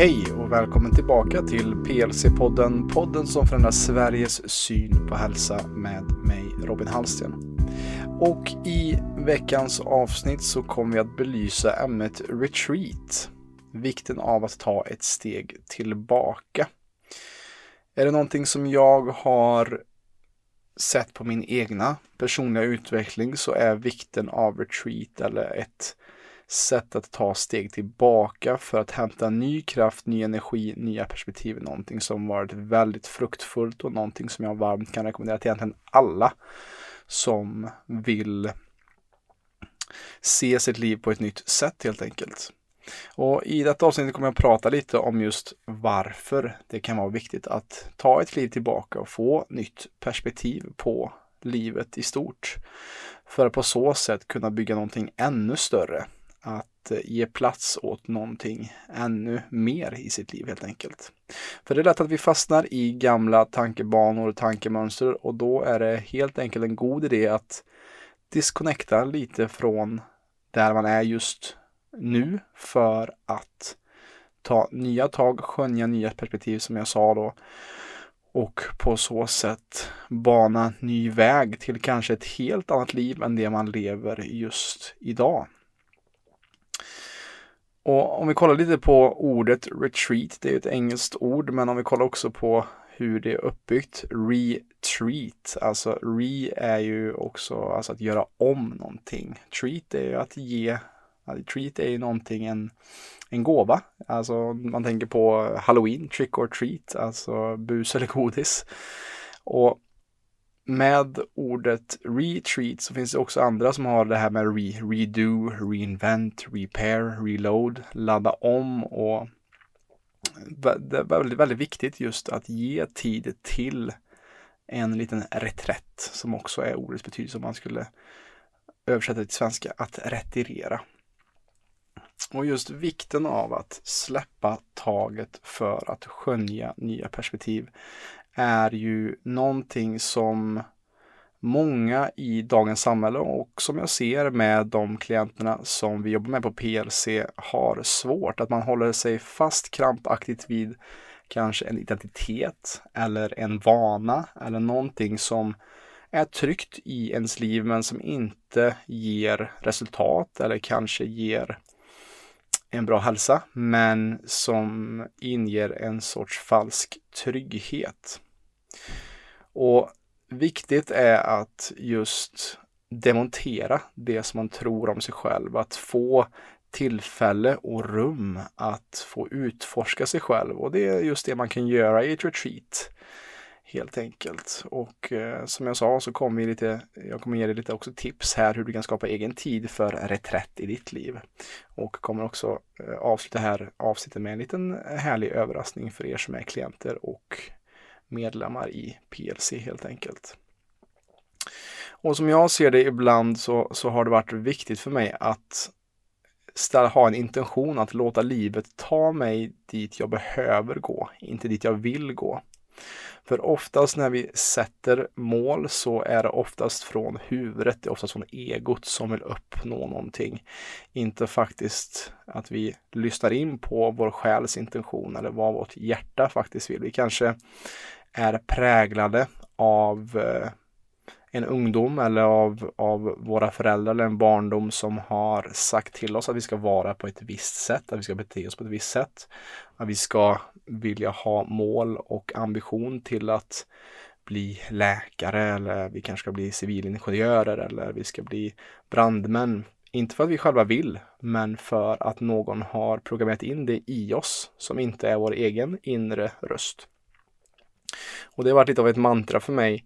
Hej och välkommen tillbaka till PLC-podden, podden som förändrar Sveriges syn på hälsa med mig Robin Hallsten. Och i veckans avsnitt så kommer vi att belysa ämnet retreat. Vikten av att ta ett steg tillbaka. Är det någonting som jag har sett på min egna personliga utveckling så är vikten av retreat eller ett sätt att ta steg tillbaka för att hämta ny kraft, ny energi, nya perspektiv. Någonting som varit väldigt fruktfullt och någonting som jag varmt kan rekommendera till egentligen alla som vill se sitt liv på ett nytt sätt helt enkelt. Och i detta avsnitt kommer jag att prata lite om just varför det kan vara viktigt att ta ett kliv tillbaka och få nytt perspektiv på livet i stort. För att på så sätt kunna bygga någonting ännu större att ge plats åt någonting ännu mer i sitt liv helt enkelt. För det är lätt att vi fastnar i gamla tankebanor och tankemönster och då är det helt enkelt en god idé att disconnecta lite från där man är just nu för att ta nya tag, skönja nya perspektiv som jag sa då och på så sätt bana ny väg till kanske ett helt annat liv än det man lever just idag. Och om vi kollar lite på ordet retreat, det är ett engelskt ord, men om vi kollar också på hur det är uppbyggt, retreat, alltså re är ju också alltså att göra om någonting. Treat är ju att ge, treat är ju någonting, en, en gåva. Alltså man tänker på halloween, trick or treat, alltså bus eller godis. Och med ordet retreat så finns det också andra som har det här med re, redo, reinvent, repair, reload, ladda om och det är väldigt, väldigt viktigt just att ge tid till en liten reträtt som också är ordets betydelse om man skulle översätta det till svenska, att retirera. Och just vikten av att släppa taget för att skönja nya perspektiv är ju någonting som många i dagens samhälle och som jag ser med de klienterna som vi jobbar med på PLC har svårt. Att man håller sig fast krampaktigt vid kanske en identitet eller en vana eller någonting som är tryggt i ens liv men som inte ger resultat eller kanske ger en bra hälsa men som inger en sorts falsk trygghet. Och viktigt är att just demontera det som man tror om sig själv, att få tillfälle och rum att få utforska sig själv och det är just det man kan göra i ett retreat. Helt enkelt. Och eh, som jag sa så kommer vi lite, jag kommer ge dig lite också tips här hur du kan skapa egen tid för reträtt i ditt liv. Och kommer också eh, avsluta här avsnittet med en liten härlig överraskning för er som är klienter och medlemmar i PLC helt enkelt. Och som jag ser det ibland så, så har det varit viktigt för mig att ställa, ha en intention att låta livet ta mig dit jag behöver gå, inte dit jag vill gå. För oftast när vi sätter mål så är det oftast från huvudet, det är oftast från egot som vill uppnå någonting. Inte faktiskt att vi lyssnar in på vår själs intention eller vad vårt hjärta faktiskt vill. Vi kanske är präglade av eh, en ungdom eller av, av våra föräldrar eller en barndom som har sagt till oss att vi ska vara på ett visst sätt, att vi ska bete oss på ett visst sätt. Att vi ska vilja ha mål och ambition till att bli läkare eller vi kanske ska bli civilingenjörer eller vi ska bli brandmän. Inte för att vi själva vill, men för att någon har programmerat in det i oss som inte är vår egen inre röst. Och det har varit lite av ett mantra för mig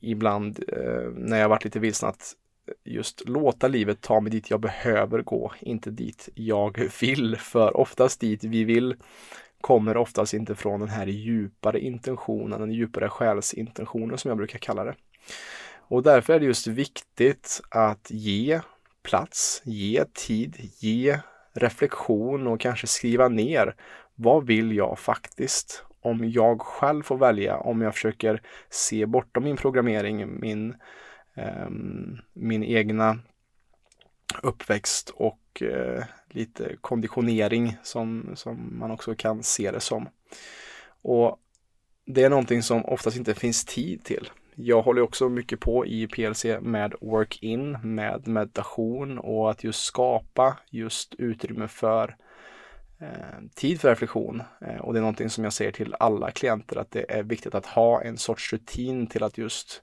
ibland eh, när jag varit lite vilsen att just låta livet ta mig dit jag behöver gå, inte dit jag vill. För oftast dit vi vill kommer oftast inte från den här djupare intentionen, den djupare själsintentionen som jag brukar kalla det. Och därför är det just viktigt att ge plats, ge tid, ge reflektion och kanske skriva ner vad vill jag faktiskt? Om jag själv får välja, om jag försöker se bortom min programmering, min, eh, min egna uppväxt och eh, lite konditionering som, som man också kan se det som. Och det är någonting som oftast inte finns tid till. Jag håller också mycket på i PLC med work-in, med meditation och att just skapa just utrymme för eh, Eh, tid för reflektion. Eh, och det är någonting som jag säger till alla klienter att det är viktigt att ha en sorts rutin till att just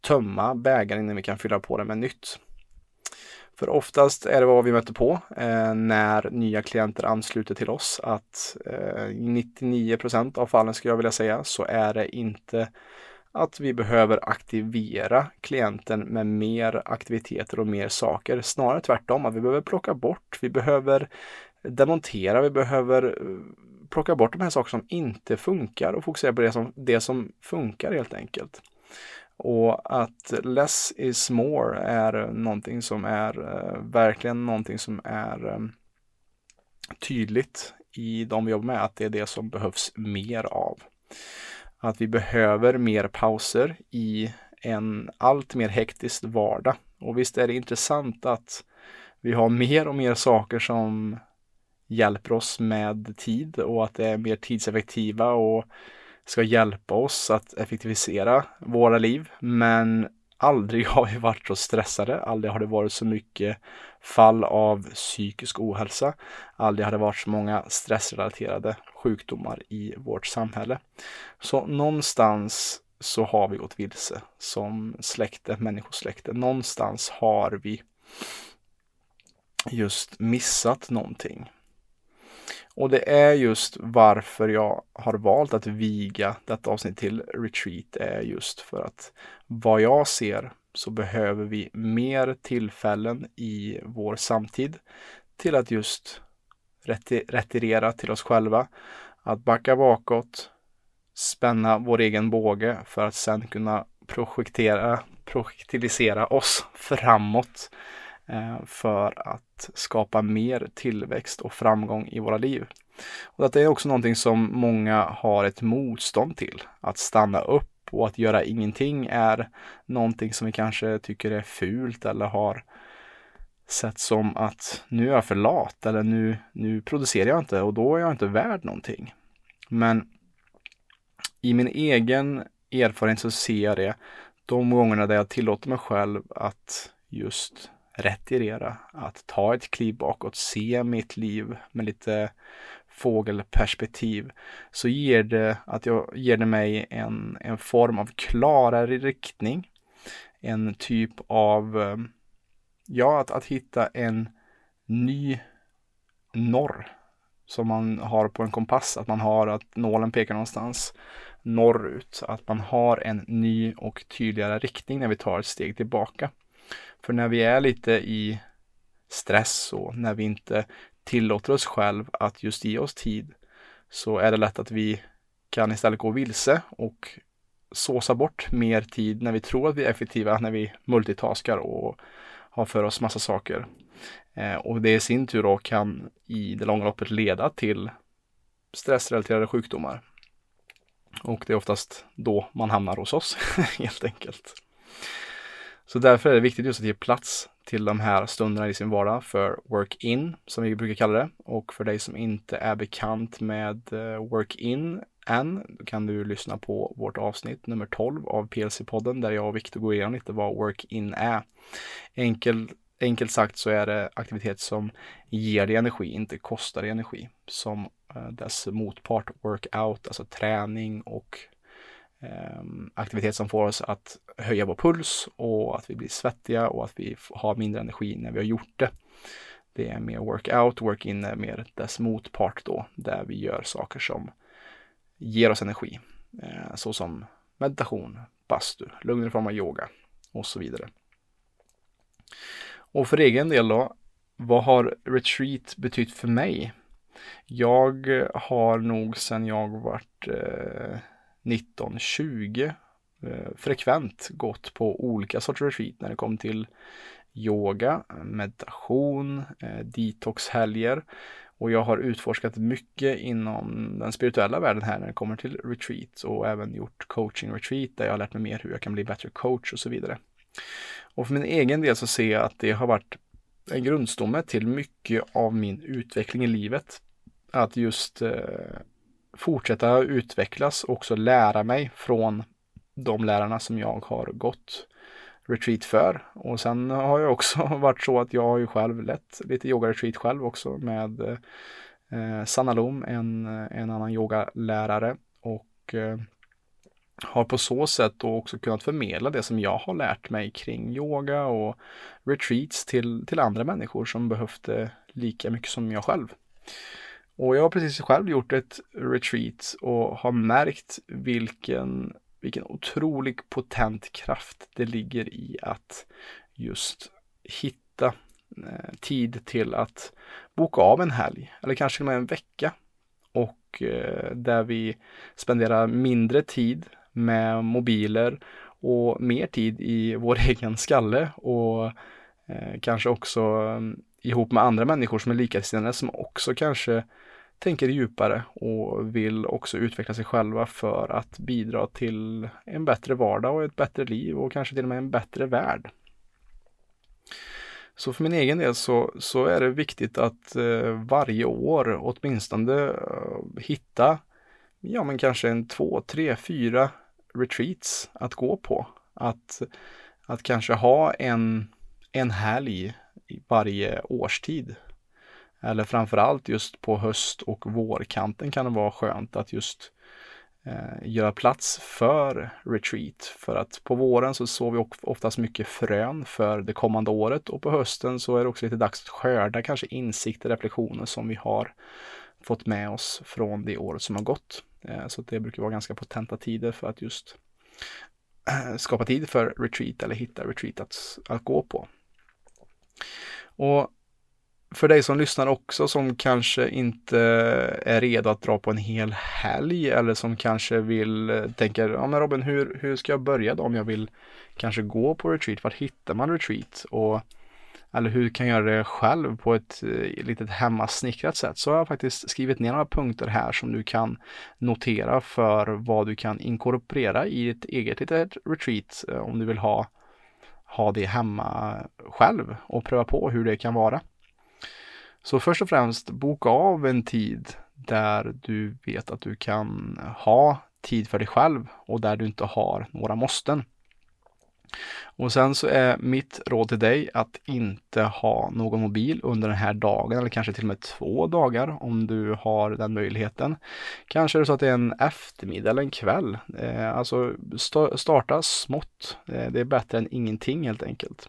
tömma bägaren innan vi kan fylla på den med nytt. För oftast är det vad vi möter på eh, när nya klienter ansluter till oss att eh, i 99% av fallen skulle jag vilja säga så är det inte att vi behöver aktivera klienten med mer aktiviteter och mer saker. Snarare tvärtom, att vi behöver plocka bort, vi behöver demontera, vi behöver eh, plocka bort de här sakerna som inte funkar och fokusera på det som, det som funkar helt enkelt. Och att less is more är någonting som är eh, verkligen någonting som är eh, tydligt i de vi jobbar med, att det är det som behövs mer av. Att vi behöver mer pauser i en allt mer hektisk vardag. Och visst är det intressant att vi har mer och mer saker som hjälper oss med tid och att det är mer tidseffektiva och ska hjälpa oss att effektivisera våra liv. Men aldrig har vi varit så stressade, aldrig har det varit så mycket fall av psykisk ohälsa, aldrig har det varit så många stressrelaterade sjukdomar i vårt samhälle. Så någonstans så har vi gått vilse som släkte, människosläkte. Någonstans har vi just missat någonting. Och det är just varför jag har valt att viga detta avsnitt till retreat är just för att vad jag ser så behöver vi mer tillfällen i vår samtid till att just retirera till oss själva, att backa bakåt, spänna vår egen båge för att sen kunna projektera, projektilisera oss framåt. Eh, för att skapa mer tillväxt och framgång i våra liv. Och det är också någonting som många har ett motstånd till. Att stanna upp och att göra ingenting är någonting som vi kanske tycker är fult eller har sett som att nu är jag för lat eller nu, nu producerar jag inte och då är jag inte värd någonting. Men i min egen erfarenhet så ser jag det de gångerna där jag tillåter mig själv att just retirera, att ta ett kliv bakåt, se mitt liv med lite fågelperspektiv, så ger det, att jag, ger det mig en, en form av klarare riktning. En typ av, eh, ja, att, att hitta en ny norr som man har på en kompass, att man har att nålen pekar någonstans norrut, att man har en ny och tydligare riktning när vi tar ett steg tillbaka. För när vi är lite i stress och när vi inte tillåter oss själv att just ge oss tid så är det lätt att vi kan istället gå vilse och såsa bort mer tid när vi tror att vi är effektiva, när vi multitaskar och har för oss massa saker. Eh, och det i sin tur då kan i det långa loppet leda till stressrelaterade sjukdomar. Och det är oftast då man hamnar hos oss helt enkelt. Så därför är det viktigt just att ge plats till de här stunderna i sin vardag för work-in, som vi brukar kalla det. Och för dig som inte är bekant med eh, work-in än, kan du lyssna på vårt avsnitt nummer 12 av PLC-podden, där jag och Viktor går igenom lite vad work-in är. Enkel, enkelt sagt så är det aktivitet som ger dig energi, inte kostar dig energi. Som eh, dess motpart workout, alltså träning och Ehm, aktivitet som får oss att höja vår puls och att vi blir svettiga och att vi har mindre energi när vi har gjort det. Det är mer workout, work-in är mer dess motpart då, där vi gör saker som ger oss energi. Eh, såsom meditation, bastu, lugnare form av yoga och så vidare. Och för egen del då, vad har retreat betytt för mig? Jag har nog sedan jag varit eh, 1920 eh, frekvent gått på olika sorters retreat när det kom till yoga, meditation, eh, detoxhelger och jag har utforskat mycket inom den spirituella världen här när det kommer till retreat och även gjort coaching retreat där jag har lärt mig mer hur jag kan bli bättre coach och så vidare. Och för min egen del så ser jag att det har varit en grundstomme till mycket av min utveckling i livet. Att just eh, fortsätta utvecklas och också lära mig från de lärarna som jag har gått retreat för. Och sen har jag också varit så att jag har ju själv lett lite yoga-retreat själv också med eh, Sanna Lom, en, en annan yogalärare och eh, har på så sätt då också kunnat förmedla det som jag har lärt mig kring yoga och retreats till, till andra människor som behövde lika mycket som jag själv. Och jag har precis själv gjort ett retreat och har märkt vilken, vilken otroligt potent kraft det ligger i att just hitta eh, tid till att boka av en helg eller kanske till och med en vecka. Och eh, där vi spenderar mindre tid med mobiler och mer tid i vår egen skalle och eh, kanske också mm, ihop med andra människor som är likasinnade som också kanske tänker djupare och vill också utveckla sig själva för att bidra till en bättre vardag och ett bättre liv och kanske till och med en bättre värld. Så för min egen del så, så är det viktigt att eh, varje år åtminstone eh, hitta, ja men kanske en två, tre, fyra retreats att gå på. Att, att kanske ha en, en helg i varje årstid. Eller framförallt just på höst och vårkanten kan det vara skönt att just eh, göra plats för retreat. För att på våren så sår vi oftast mycket frön för det kommande året och på hösten så är det också lite dags att skörda kanske insikter, reflektioner som vi har fått med oss från det året som har gått. Eh, så det brukar vara ganska potenta tider för att just eh, skapa tid för retreat eller hitta retreat att, att gå på. Och för dig som lyssnar också som kanske inte är redo att dra på en hel helg eller som kanske vill eh, tänka, ja men Robin hur, hur ska jag börja då om jag vill kanske gå på retreat? Var hittar man retreat? Och eller hur kan jag göra det själv på ett eh, litet hemmasnickrat sätt så har jag faktiskt skrivit ner några punkter här som du kan notera för vad du kan inkorporera i ett eget litet retreat eh, om du vill ha, ha det hemma själv och pröva på hur det kan vara. Så först och främst boka av en tid där du vet att du kan ha tid för dig själv och där du inte har några måsten. Och sen så är mitt råd till dig att inte ha någon mobil under den här dagen eller kanske till och med två dagar om du har den möjligheten. Kanske är det så att det är en eftermiddag eller en kväll. Eh, alltså st starta smått. Eh, det är bättre än ingenting helt enkelt.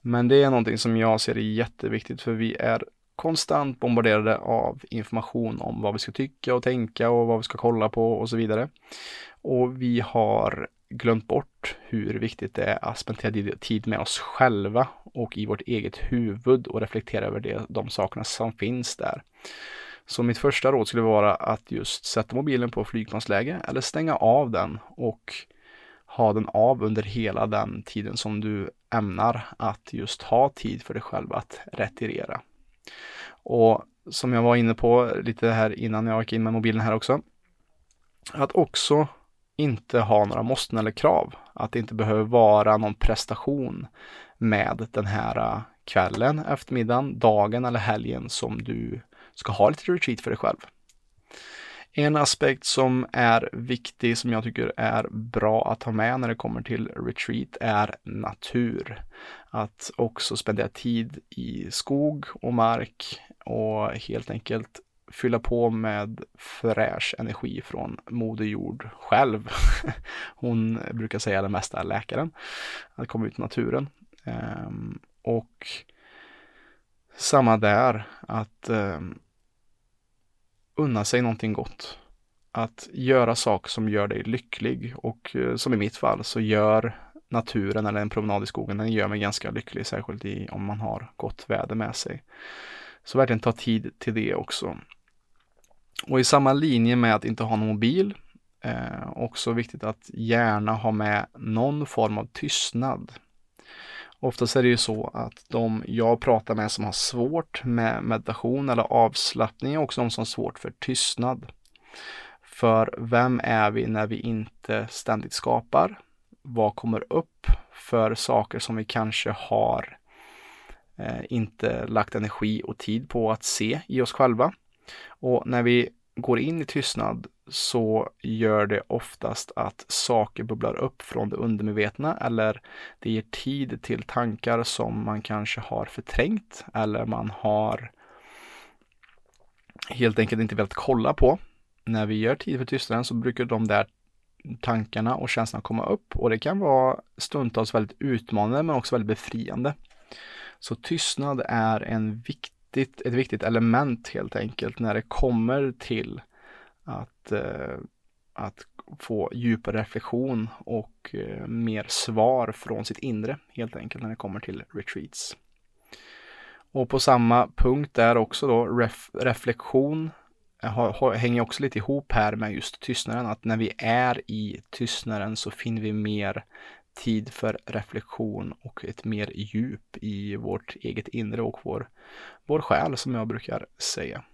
Men det är någonting som jag ser är jätteviktigt för vi är konstant bombarderade av information om vad vi ska tycka och tänka och vad vi ska kolla på och så vidare. Och vi har glömt bort hur viktigt det är att spendera tid med oss själva och i vårt eget huvud och reflektera över det, de sakerna som finns där. Så mitt första råd skulle vara att just sätta mobilen på flygplansläge eller stänga av den och ha den av under hela den tiden som du ämnar att just ha tid för dig själv att retirera. Och som jag var inne på lite här innan jag gick in med mobilen här också. Att också inte ha några måsten eller krav. Att det inte behöver vara någon prestation med den här äh, kvällen, eftermiddagen, dagen eller helgen som du ska ha lite retreat för dig själv. En aspekt som är viktig som jag tycker är bra att ha med när det kommer till retreat är natur. Att också spendera tid i skog och mark och helt enkelt fylla på med fräsch energi från Moder Jord själv. Hon brukar säga det mesta läkaren, att komma ut i naturen. Ehm, och samma där, att ehm, unna sig någonting gott. Att göra saker som gör dig lycklig och eh, som i mitt fall så gör naturen eller en promenad i skogen, den gör mig ganska lycklig, särskilt i, om man har gott väder med sig. Så verkligen ta tid till det också. Och i samma linje med att inte ha någon mobil, eh, också viktigt att gärna ha med någon form av tystnad. Oftast är det ju så att de jag pratar med som har svårt med meditation eller avslappning är också de som har svårt för tystnad. För vem är vi när vi inte ständigt skapar? Vad kommer upp för saker som vi kanske har eh, inte lagt energi och tid på att se i oss själva. Och när vi går in i tystnad så gör det oftast att saker bubblar upp från det undermedvetna eller det ger tid till tankar som man kanske har förträngt eller man har helt enkelt inte velat kolla på. När vi gör tid för tystnaden så brukar de där tankarna och känslorna komma upp och det kan vara stundtals väldigt utmanande men också väldigt befriande. Så tystnad är en viktigt, ett viktigt element helt enkelt när det kommer till att, eh, att få djupare reflektion och eh, mer svar från sitt inre helt enkelt när det kommer till retreats. Och på samma punkt där också då ref, reflektion eh, hänger också lite ihop här med just tystnaden. Att när vi är i tystnaden så finner vi mer tid för reflektion och ett mer djup i vårt eget inre och vår, vår själ som jag brukar säga.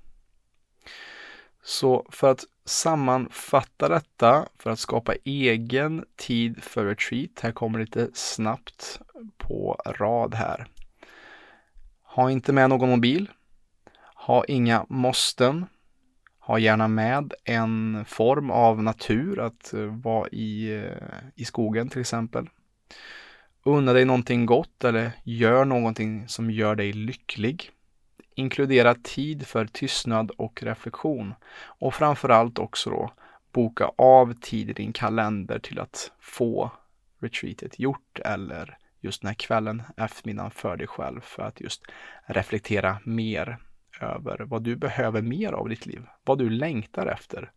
Så för att sammanfatta detta, för att skapa egen tid för retreat, här kommer lite snabbt på rad här. Ha inte med någon mobil. Ha inga måsten. Ha gärna med en form av natur, att eh, vara i, eh, i skogen till exempel. Unna dig någonting gott eller gör någonting som gör dig lycklig. Inkludera tid för tystnad och reflektion. Och framförallt också då boka av tid i din kalender till att få retreatet gjort eller just den här kvällen, eftermiddagen för dig själv för att just reflektera mer över vad du behöver mer av ditt liv, vad du längtar efter,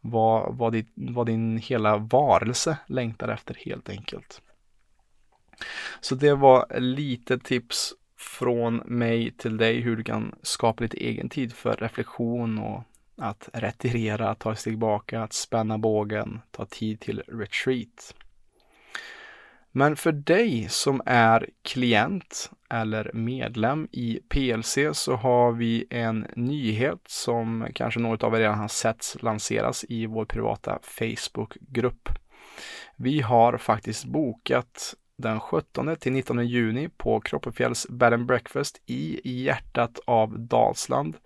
vad, vad, ditt, vad din hela varelse längtar efter helt enkelt. Så det var lite tips från mig till dig hur du kan skapa lite egen tid för reflektion och att retirera, ta ett steg tillbaka, att spänna bågen, ta tid till retreat. Men för dig som är klient eller medlem i PLC så har vi en nyhet som kanske något av er redan har sett lanseras i vår privata Facebookgrupp. Vi har faktiskt bokat den 17 till 19 juni på Kroppefjälls Bed and Breakfast i hjärtat av Dalsland.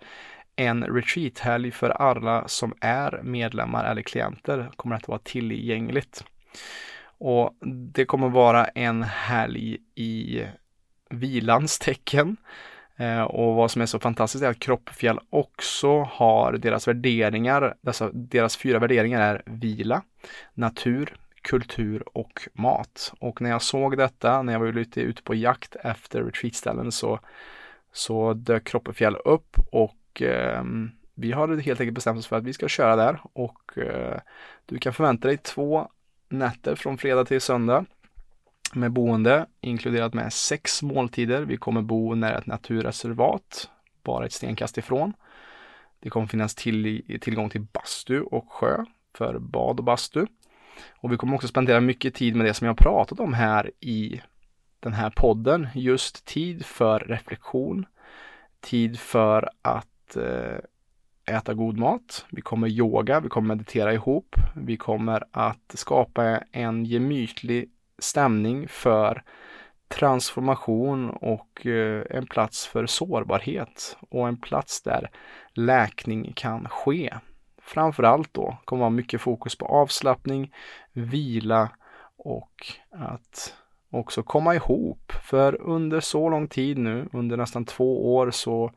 En retreathelg för alla som är medlemmar eller klienter kommer att vara tillgängligt. Och det kommer vara en helg i vilans tecken. Eh, och vad som är så fantastiskt är att Kroppfjäll också har deras värderingar, dessa, deras fyra värderingar är vila, natur, kultur och mat. Och när jag såg detta, när jag var lite ute på jakt efter retreatställen så, så dök Kroppefjäll upp och eh, vi har helt enkelt bestämt oss för att vi ska köra där och eh, du kan förvänta dig två nätter från fredag till söndag med boende inkluderat med sex måltider. Vi kommer bo nära ett naturreservat, bara ett stenkast ifrån. Det kommer finnas till, tillgång till bastu och sjö för bad och bastu. Och vi kommer också spendera mycket tid med det som jag pratat om här i den här podden. Just tid för reflektion, tid för att eh, äta god mat, vi kommer yoga, vi kommer meditera ihop, vi kommer att skapa en gemytlig stämning för transformation och eh, en plats för sårbarhet och en plats där läkning kan ske. Framför allt då kommer vara mycket fokus på avslappning, vila och att också komma ihop. För under så lång tid nu, under nästan två år så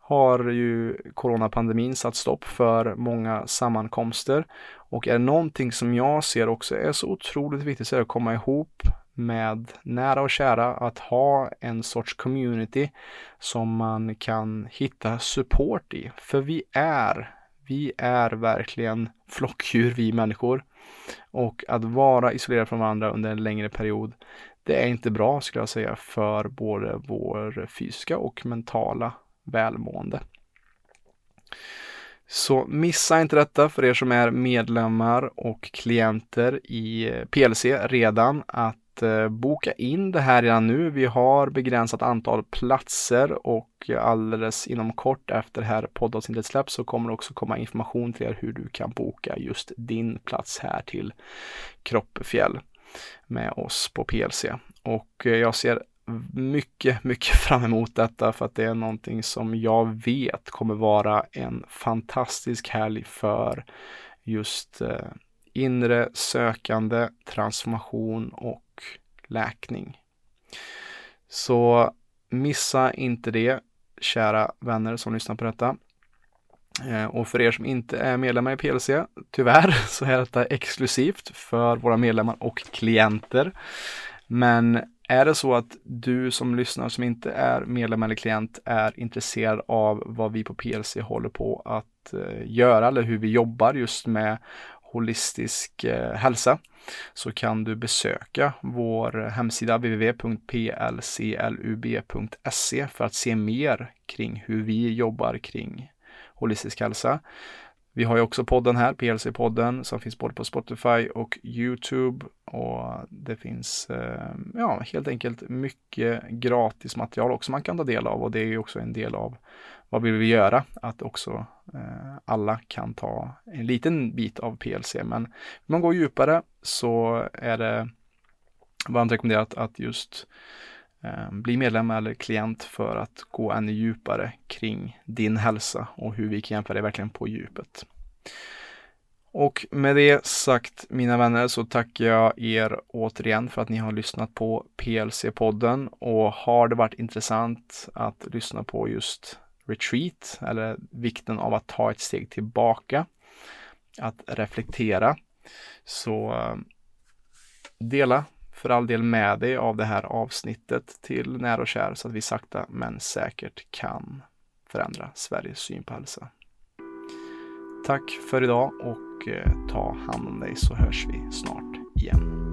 har ju coronapandemin satt stopp för många sammankomster. Och är det någonting som jag ser också är så otroligt viktigt så är det att komma ihop med nära och kära, att ha en sorts community som man kan hitta support i. För vi är, vi är verkligen flockdjur vi människor. Och att vara isolerad från varandra under en längre period, det är inte bra skulle jag säga för både vår fysiska och mentala välmående. Så missa inte detta för er som är medlemmar och klienter i PLC redan att Eh, boka in det här redan nu. Vi har begränsat antal platser och alldeles inom kort efter det här poddavsnittet släpps så kommer det också komma information till er hur du kan boka just din plats här till Kroppefjäll med oss på PLC. Och eh, jag ser mycket, mycket fram emot detta för att det är någonting som jag vet kommer vara en fantastisk helg för just eh, inre sökande, transformation och läkning. Så missa inte det, kära vänner som lyssnar på detta. Eh, och för er som inte är medlemmar i PLC, tyvärr, så är detta exklusivt för våra medlemmar och klienter. Men är det så att du som lyssnar som inte är medlem eller klient är intresserad av vad vi på PLC håller på att eh, göra eller hur vi jobbar just med holistisk eh, hälsa så kan du besöka vår eh, hemsida www.plclub.se för att se mer kring hur vi jobbar kring holistisk hälsa. Vi har ju också podden här, PLC-podden, som finns både på Spotify och YouTube. Och det finns eh, ja, helt enkelt mycket gratis material också man kan ta del av och det är ju också en del av vad vill vi göra? Att också eh, alla kan ta en liten bit av PLC. Men om man går djupare så är det varmt rekommenderat att just eh, bli medlem eller klient för att gå ännu djupare kring din hälsa och hur vi kan hjälpa dig verkligen på djupet. Och med det sagt mina vänner så tackar jag er återigen för att ni har lyssnat på PLC-podden och har det varit intressant att lyssna på just retreat eller vikten av att ta ett steg tillbaka, att reflektera. Så eh, dela för all del med dig av det här avsnittet till nära och kär så att vi sakta men säkert kan förändra Sveriges syn på hälsa. Tack för idag och eh, ta hand om dig så hörs vi snart igen.